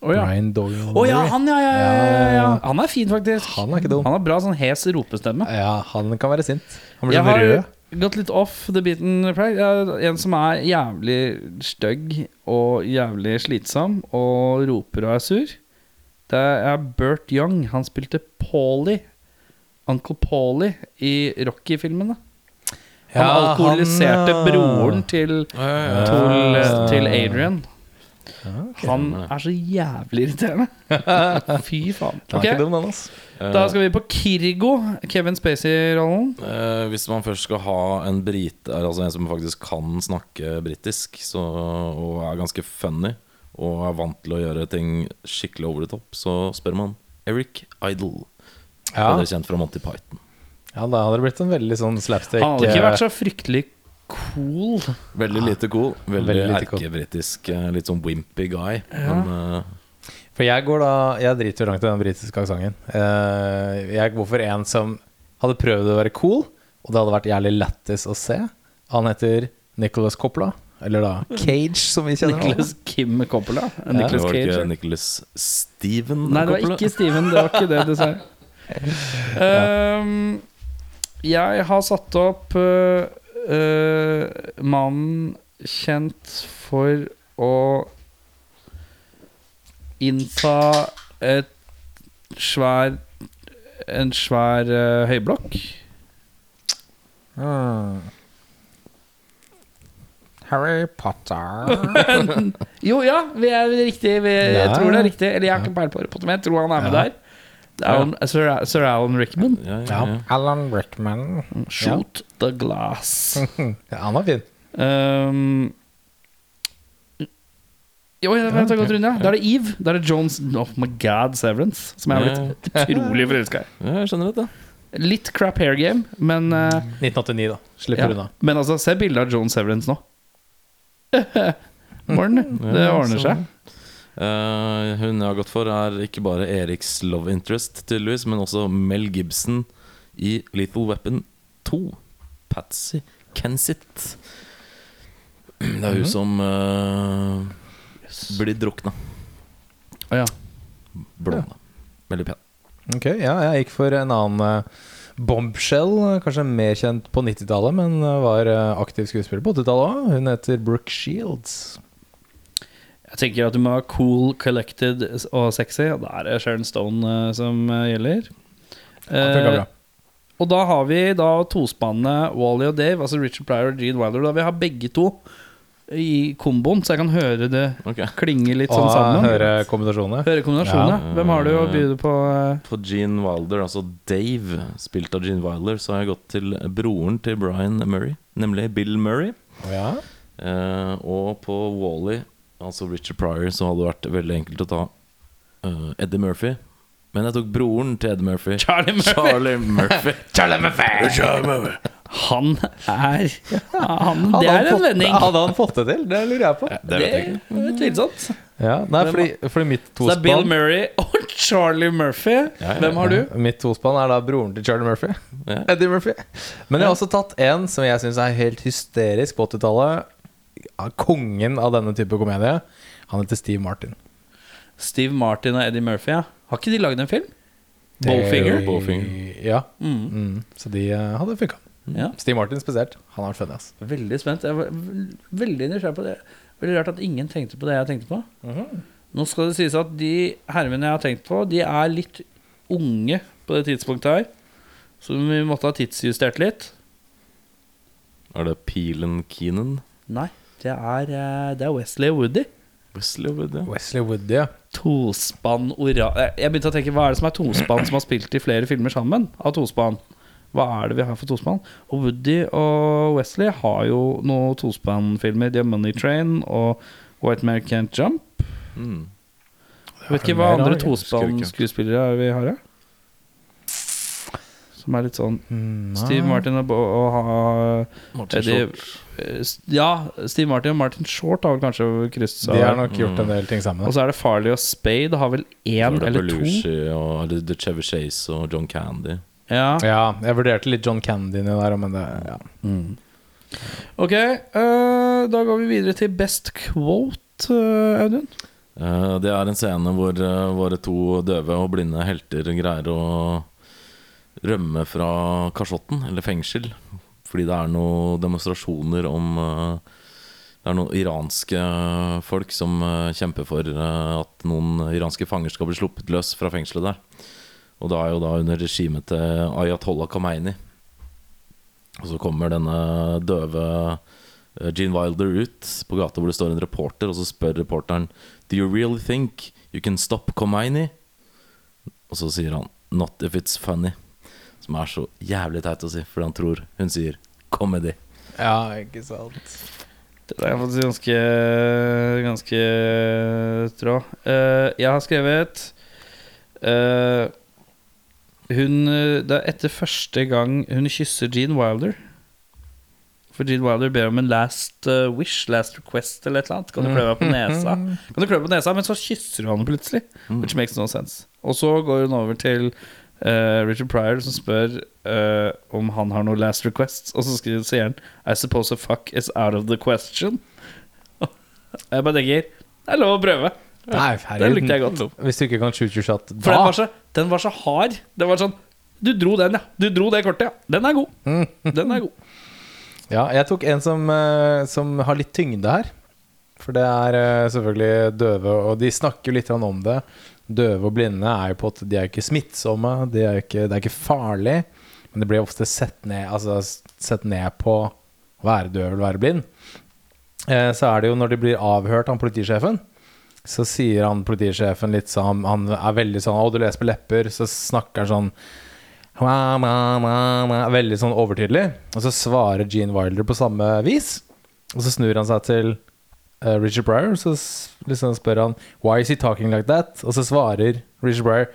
Oh, ja. Brian Doyle Murray. han, ja, ja, ja, ja. Han er fin, faktisk. Han er ikke dum. Han har bra sånn hes ropestemme. Ja, han kan være sint. Han blir Jeg sånn har, rød. gått litt off the beaten track. En som er jævlig stygg og jævlig slitsom og roper og er sur. Det er Bert Young. Han spilte Paulie. Uncle Paulie i Rocky-filmene. Han Ja, alkoholiserte han, ja. broren til, til, til Adrian. Han Stemmer det. er så jævlig irriterende. Fy faen. Den er Ok, ikke dum, den, ass. Da skal vi på Kirgo. Kevin Spacey-rollen. Eh, hvis man først skal ha en brite, altså en som faktisk kan snakke britisk, så, og er ganske funny, og er vant til å gjøre ting skikkelig over the top, så spør man Eric Idle. Ja. Bedre kjent fra Monty Python. Ja, da hadde det blitt en veldig sånn slapstick Han hadde ikke vært eh, så fryktelig cool. Veldig lite cool. Veldig, Veldig lite cool. erkebritisk, eh, litt sånn wimpy guy. Men uh... For jeg går da Jeg driter jo langt i den britiske aksenten. Eh, jeg går for en som hadde prøvd å være cool, og det hadde vært jævlig lættis å se. Han heter Nicholas Coppola. Eller da Cage, som vi kjenner. Nicholas Kim Coppola. det Nicholas var ikke ja. Nicholas Steven Nei, det var Coppola? ikke Steven. Det var ikke det, du sa. Um, jeg har satt opp uh, uh, mannen kjent for å innta et svær En svær uh, høyblokk. Mm. Harry Potter. Jo, ja, vi er riktig. Vi, jeg tror det er riktig. Eller jeg har ikke peiling på Harry Potter, men jeg tror han er med Ja. der. Det ja. Sir, Sir Alan Rickman. Ja, ja, Ja. ja. Alan Rickman. Shoot the glass. Ja, han var fin. Um, jo, jeg vet jeg rundt, ja. Da er det Eve. Da er det Jones Oh my god, Severance. Som jeg har blitt utrolig forelska i. Ja, jeg skjønner det. Litt crap hair game, men uh, 1989, da. Slipper ja. unna. Men altså, se bildet av Jones Severance nå. Morn. Det ordner så- seg. Eh, hun jeg har gått for, er ikke bare Eriks love interest, tydeligvis, men også Mel Gibson i Lethal Weapon 2. Patsy Kensit. Det er hun som eh, blir drukna. Å ja. Blonde. Veldig pen. Ok, ja, jeg gikk for en annen uh, bombshell, kanskje mer kjent på 90-tallet, men var aktiv skuespiller på 80-tallet òg. Hun heter Brooke Shields. Jeg tenker at du må være cool, collected og sexy. Og da er det Sharon Stone eh, som eh, gjelder. Ja, og da har vi da tospannet Wally og Dave, altså Richard Pryor og Gene Wilder. Da vi har begge to i komboen, så jeg kan høre det okay. klinge litt Og sånn sammen. høre kombinasjonene. Høre kombinasjonene. Ja. Hvem har du å byde på? eh? På Gene Wilder, altså Dave, spilt av Gene Wilder, så har jeg gått til broren til Brian Murray, nemlig Bill Murray. Ja. Eh, og på Wally, altså Richard Pryor, så hadde det vært veldig enkelt å ta uh, Eddie Murphy. Men jeg tok broren til Eddie Murphy. Charlie Murphy. Charlie Murphy. Han er han, Det er en vending. Hadde han fått det til? Det lurer jeg på. Det vet jeg ikke. er tvilsomt. Ja, nei, fordi, fordi mitt Så det er Bill Murray og Charlie Murphy. ja, Hvem har du? Mitt tospann er da broren til Charlie Murphy. Ja. Eddie Murphy. Men jeg har også tatt en som jeg syns er helt hysterisk på 80-tallet. Kongen av denne type komedie. Han heter Steve Martin. Steve Martin og Eddie Murphy, ja. Har ikke de lagd en film? Bowfinger? Bowfinger. Ja. Mm. Mm. Så de eh, hadde funka. Ja. Steve Martin spesielt. Han har vært funny, ass. Veldig spent. Jeg var veldig nysgjerrig på det. Veldig rart at ingen tenkte på det jeg tenkte på. Nå skal det sies at de hermene jeg har tenkt på, de er litt unge på det tidspunktet her. Så vi måtte ha tidsjustert litt. Er det Pilen Keenan? Nei, det er, eh, det er Wesley Woody. Wesley Woody. Wesley Woody, ja. Tospann ora... Eh, Jeg begynte å tenke, hva er det som er tospann som har spilt i flere filmer sammen? Av tospann Hva er det vi har for tospann? Og Woody og Wesley har jo noen tospannfilmer. De har Money Train og White Man Can't Jump. Mm. Vet ikke hva andre tospannskuespillere er vi har, da? Som er litt sånn Nei. Steve Martin og, og, og Martin Eddie- Short. eh, Ja, Steve Martin og Martin Short har vel kanskje krysset De har nok gjort en del ting sammen. Og så er det Farley og Spade har vel én eller Belushi, to. Og The Chevy Chase og John Candy. Ja. Ja, jeg vurderte litt John Candy inni der, men det ja. Ok, uh, da går vi videre til best quote, uh, Audun. Uh, Det er en scene hvor våre to døve og blinde helter greier å rømme fra kasjotten, eller fengsel, Fordi det er noen demonstrasjoner om eh, Det er noen iranske folk som eh, kjemper for eh, at noen iranske fanger skal bli sluppet løs fra fengselet der. Og det er jo da under regimet til Ayatollah Khomeini. Og så kommer denne døve Gene Wilder ut på gata hvor det står en reporter, og så spør reporteren Do you really think you can stop Khomeini? Og så sier han Not if it's funny. Som er så jævlig teit å si, fordi han tror hun sier comedy. Ja, ikke sant. Det er faktisk ganske Ganske trå. Uh, jeg har skrevet uh, Hun Det er etter første gang hun kysser Gene Wilder. For Gene Wilder ber om en last eh, wish, last request eller et eller annet. Kan du klø meg på nesa? Kan du klø på nesa Men så kysser hun ham plutselig. Which makes no sense. Og så går hun over til eh, Richard Pryor som spør uh, om han har noen last requests. Og så skriver, han I suppose a fuck is out of the question. Jeg bare tenker Det er lov å prøve. Nei, Den likte jeg godt. Hvis du ikke kan shoot your shot For den var, så, den var så hard. Det var sånn Du dro den, ja. Du dro det kortet, ja. Den er god. Den er god. Ja, jeg tok en som, eh, som har litt tyngde her. For det er selvfølgelig døve, og de snakker jo litt om det. Døve og blinde er jo på at de er ikke smittsomme, de er ikke, det er ikke farlig. Men det blir ofte sett ned, altså, sett ned på å være døv eller være blind. Eh, så er det jo når de blir avhørt av politisjefen, så sier han politisjefen litt sånn Han er veldig sånn 'Å, du leser på lepper', så snakker han sånn ma, ma, ma, wah», Veldig sånn overtydelig. Og så svarer Gene Wilder på samme vis. Og så snur han seg til eh, Richard Pryor, så s- liksom spør han Why is he talking like that? Og så svarer Richard Breyer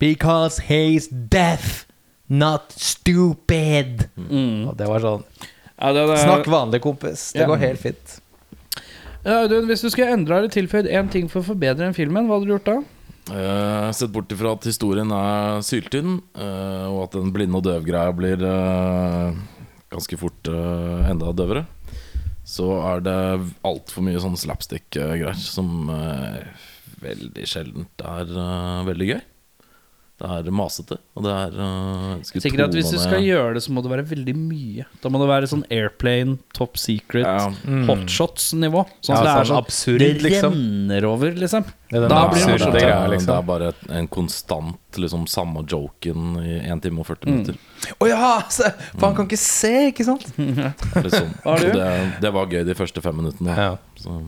Because he's deaf, not stupid. Og det var sånn Ja, det, det, Snakk vanlig, kompis. Det Ja. går helt fint. Ja, hvis du skulle endra eller tilføyd én ting for å forbedre den filmen, hva hadde du gjort da? Uh, sett bort ifra at historien er syltynn, uh, og at den blinde og døv-greia blir uh, ganske fort enda døvere, så er det altfor mye sånn slapstick-greier som eh, veldig sjeldent er eh, veldig gøy. Det er masete, og det er uh, Jeg at Hvis du skal gjøre det, så må det være veldig mye. Da må det være sånn Airplane, Top Secret, Ja. hotshots-nivå. Sånn Ja, det er sånn sånn absurd, Det liksom. renner over, liksom. Det er Da blir det morsomt. det, er, liksom. det er bare en konstant liksom, samme joken i 1 time og 40 Mm. minutter. Å ja! Se, for han kan ikke se, ikke sant? det, sånn. Det, det var gøy de første fem minuttene. Ja. Så,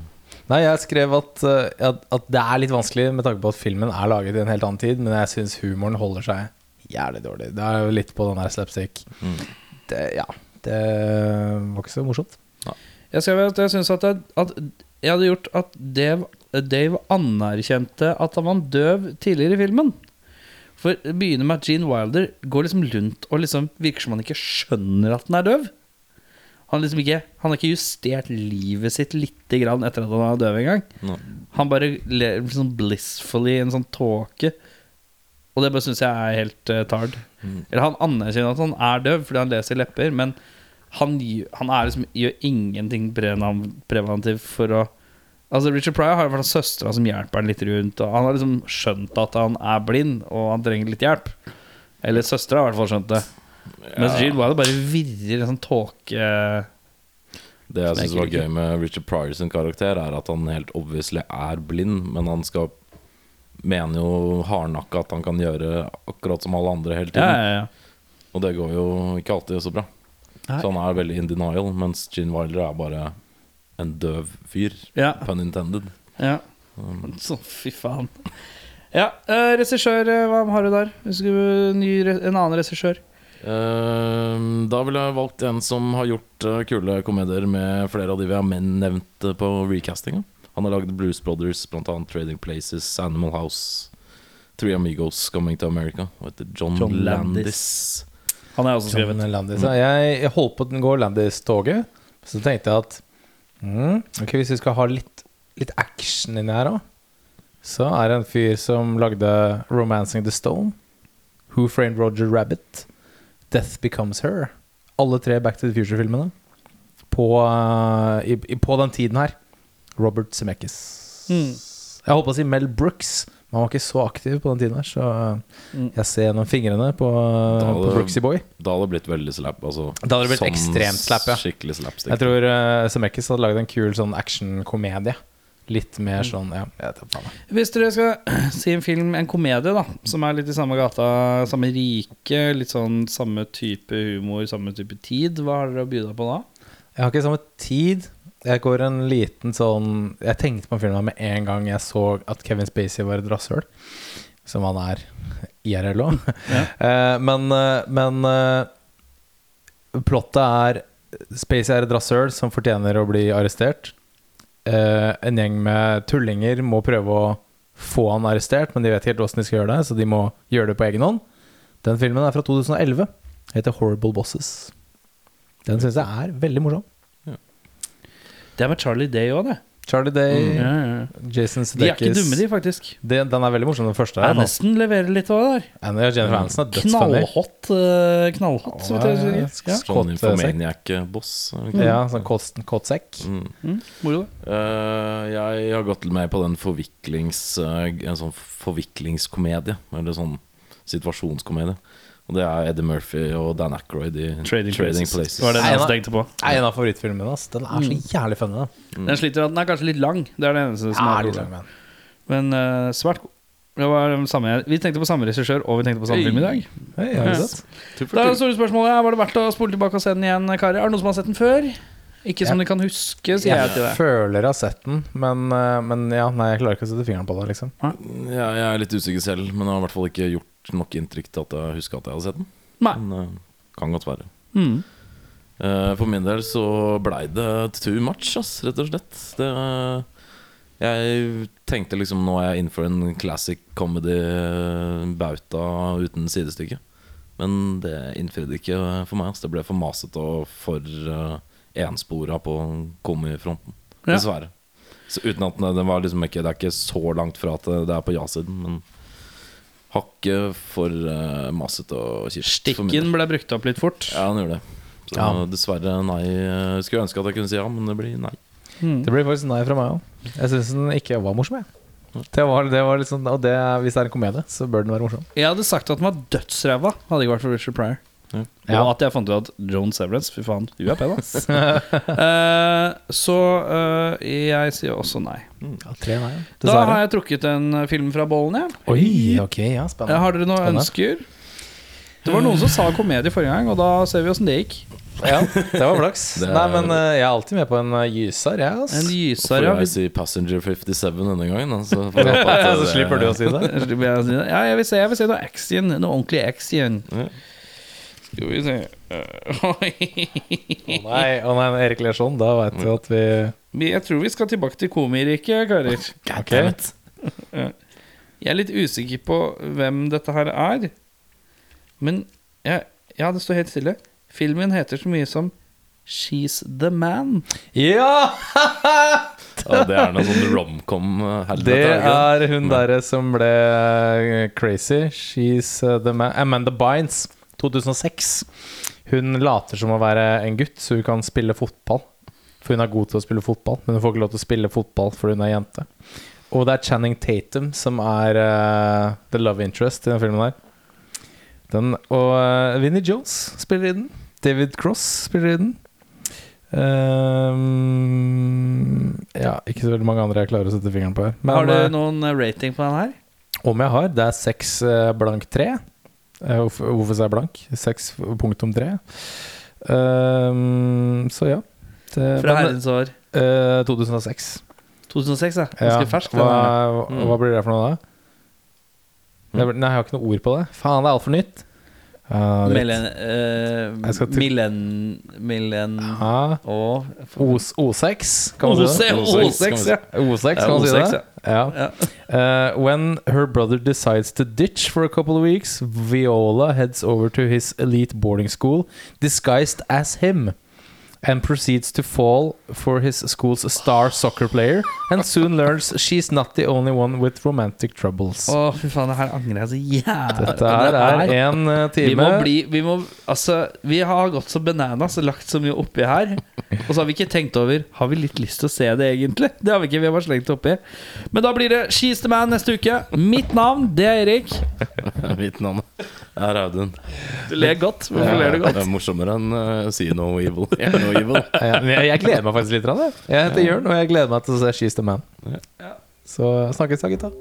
Nei, jeg skrev at, uh, at, at det er litt vanskelig med tanke på at filmen er laget i en helt annen tid, men jeg syns humoren holder seg jævlig dårlig. Det er jo litt på den der slapstick. Mm. Det, ja, det var ikke så morsomt. Jeg skrev at jeg syns at, at jeg hadde gjort at Dave, Dave anerkjente at han var døv tidligere i filmen. For det begynner med at Gene Wilder går liksom rundt og liksom virker som han ikke skjønner at han er døv. Han, liksom ikke, han har ikke justert livet sitt lite grann etter at han er døv engang. no. Han bare lever sånn blissfully i en sånn tåke. Og det bare syns jeg er helt uh, tard. Eller han anerkjenner at han er døv fordi han leser lepper, men han, han er liksom, gjør ingenting preventivt for å Altså Richard Pryor har fall søstera som hjelper han litt rundt. Og han har liksom skjønt at han er blind, og han trenger litt hjelp. Eller søstera har i hvert fall skjønt det. Mens Gene Wilder bare virrer en sånn tåke Det jeg syns var gøy med Richard Pryor sin karakter, er at han helt obviously er blind, men han skal mener jo hardnakka at han kan gjøre akkurat som alle andre hele tiden. ja, ja. Og det går jo ikke alltid så bra. Nei. Så han er veldig in denial, mens Gene Wilder er bare en døv fyr. Pun intended. Ja. Så fy faen. Ja, uh, regissør, eh, hva har du der? Du ny, en annen regissør. Eh, da ville jeg valgt en som har gjort eh, kule komedier med flere av de vi har men nevnt eh, på recastinga. Han har lagd Blues Brothers, annet Trading Places, Animal House, Three Amigos, Coming to America, og heter John, John Landis. Landis. Han har også også John skrevet. Landis. Ja, Jeg, jeg holdt på å gå Landis-toget, så tenkte jeg at mm, Ok, hvis vi skal ha litt, litt action inni her òg, så er det en fyr som lagde 'Romancing the Stone', 'Who Framed Roger Rabbit', 'Death Becomes Her'. Alle tre Back to the Future-filmene. På, uh, i, i, på den tiden her. Robert Zemeckis. Mm. Jeg holdt på å si Mel Brooks, men han var ikke så aktiv på den tiden her, så Mm. jeg ser gjennom fingrene på, Da på Brooksy Boy. Da hadde det blitt veldig slap. Altså, Da hadde det blitt sånn ekstremt slap, ja. Skikkelig slapstick. Jeg tror uh, Zemeckis hadde laget en kul sånn actionkomedie. Litt mer Mm. sånn Ja. Hvis dere skal si en film, en komedie, da som er litt i samme gata, samme rike, litt sånn samme type humor, samme type tid, hva har dere å by deg på da? Jeg har ikke samme tid. Jeg går en liten sånn Jeg tenkte på filmen med en gang jeg så at Kevin Spacey var et rasshøl. Som han er IRL òg. Ja. men eh, men eh, plottet er Spacey er et rasshøl som fortjener å bli arrestert. Eh, en gjeng med tullinger må prøve å få han arrestert, men de vet helt åssen de skal gjøre det, så de må gjøre det på egen hånd. Den filmen er fra 2011. Heter Horrible Bosses. Den syns jeg er veldig morsom. Det er med Charlie Day òg, det. Charlie Day, Ja, ja. Jason De er ikke dumme, de, faktisk. Det- Den er veldig morsom, den første. Aniston leverer litt òg der. Ja, Jennifer Aniston er dødsfunny. Knallhot. Uh, knallhot oh, vet jeg husker. ja. Sånn Infomaniac-boss. Okay. det? Ja, sånn kåt- kåtsekk. Mm. Mm, moro, det. Eh, jeg har gått med på den forviklings... uh, en sånn forviklingskomedie. Eller sånn situasjonskomedie. Og det er Eddie Murphy og Dan Aykroyd i Trading, Places. Places. Det var det eneste jeg tenkte på. Er en av favorittfilmene hans. Den er så jævlig funny. da. Den sliter at den er kanskje litt lang. Det er det eneste som er litt problemet. lang, men. Men eh, svært god. Det var den samme, vi tenkte på samme regissør, og vi tenkte på samme film i dag. Hei, har du sett? Da er det store spørsmålet er, Var det verdt å spole tilbake og se den igjen, karer? Er det noen som har sett den før? Ikke som de kan huske, sier jeg til Jeg føler jeg har sett den, men, eh, men ja, nei, jeg klarer ikke å sette fingeren på det. liksom Ja, jeg er litt usikker selv, men jeg har i hvert fall ikke gjort nok inntrykk til at jeg husker at jeg har sett den. Nei. Men eh, kan godt være. Mm. Eh, For min del så blei det too much, ass, rett og slett. Det, jeg tenkte liksom nå er jeg innenfor en classic comedy-bauta uten sidestykke. Men det innfridde ikke for meg. Ass. Det ble for masete og for uh, enspora på komifronten. Ja. Dessverre. Så uten at det, var liksom ikke Det er ikke så langt fra at det er på ja-siden, men hakket for uh, masete og kjipt. Stikken ble brukt opp litt fort. Ja, den gjorde det. Så Ja. dessverre nei. Jeg Skulle ønske at jeg kunne si ja, men det blir nei. Mm. Det blir faktisk nei fra meg òg. Jeg syns den ikke var morsom. Jeg. Det var, det var litt sånn, og det, hvis det er en komedie, så bør den være morsom. Jeg hadde sagt at den var dødsræva, hadde det ikke vært for Richard Pryor. Ja. Og at jeg fant ut at Joan Severance Fy faen, hun er pen, ass. uh, så uh, jeg sier også nei. Ja, tre nei, ja. Da har jeg trukket en eh, film fra bollen, jeg. Oi, ok, ja, spennende. Har dere noen Spennende. ønsker? Det var noen som sa komedie forrige gang, og da ser vi åssen det gikk. Ja, det var flaks. Det er- Nei, men uh, jeg er alltid med på en uh, gyser, jeg. Altså. En gyser, ja. jeg si Passenger 57 denne gangen? Altså, Så, får jeg så slipper du å si det. Jeg å si det? Ja, jeg vil se, jeg vil se noe action. Noe ordentlig action. Ja. Skal vi se Å oh nei, oh nei, Erik Lersson, da veit vi at vi Vi- Jeg tror vi skal tilbake til komiriket, karer. Okay. Jeg er litt usikker på hvem dette her er. Men jeg, ja, det står helt stille. Filmen heter så mye som She's the Man. Ja! Ja, det er noe sånn romcom-helvete. Det er det er hun derre som ble eh, crazy. She's the man Amanda Bynes, 2006. Hun later som å være en gutt, så hun kan spille fotball. For hun er god til å spille fotball, men hun får ikke lov til å spille fotball fordi hun er jente. Og det er Channing Tatum som er uh, the love interest i den filmen der. Den, og uh, Vinnie Jones spiller i den. David Cross spiller i den. Ehm, ja, ikke så veldig mange andre jeg klarer å sette fingeren på her. Men, har du eh, noen rating på den her? om jeg har, det er seks eh, blank tre. Eh, hvorfor, sier sa jeg blank? Seks punktum tre. Ehm, så ja. Det, Fra herrens år Uh, 2006. 2006, ja. Ja, fersk. hva, hva, mm. hva, blir det for noe da? Mm. nei, jeg har ikke noe ord på det. Faen, det er altfor nytt. Dritt. Millen... eh, skal til- millen... Millen... Ja, Og Os, O6, kan man si det? O6, ja. O6, kan man si det? Ja. Uh, when her brother decides to ditch for a couple of weeks, Viola heads over to his elite boarding school, disguised as him. And proceeds to fall for his school's star soccer player, and soon learns she's not the only one with romantic troubles. Å, fy faen, det her angrer jeg så jævlig Dette her er en time. vi må bli Vi må Altså, vi har gått så bananas og lagt så mye oppi her. Og så har vi ikke tenkt over Har vi litt lyst til å se det, egentlig? Det har vi ikke, vi har bare slengt det oppi. Men da blir det She's the Man neste uke. Mitt navn, det er Erik. Mitt navn er Audun. Du ler godt. Hvorfor ler du godt? Det er morsommere enn uh, See No Evil. Yeah, no evil. ja, jeg, jeg gleder meg faktisk litt. Jeg. Heter Jørn, og jeg gleder meg til å se She's the Man. Ja. Så snakkes da, gutta.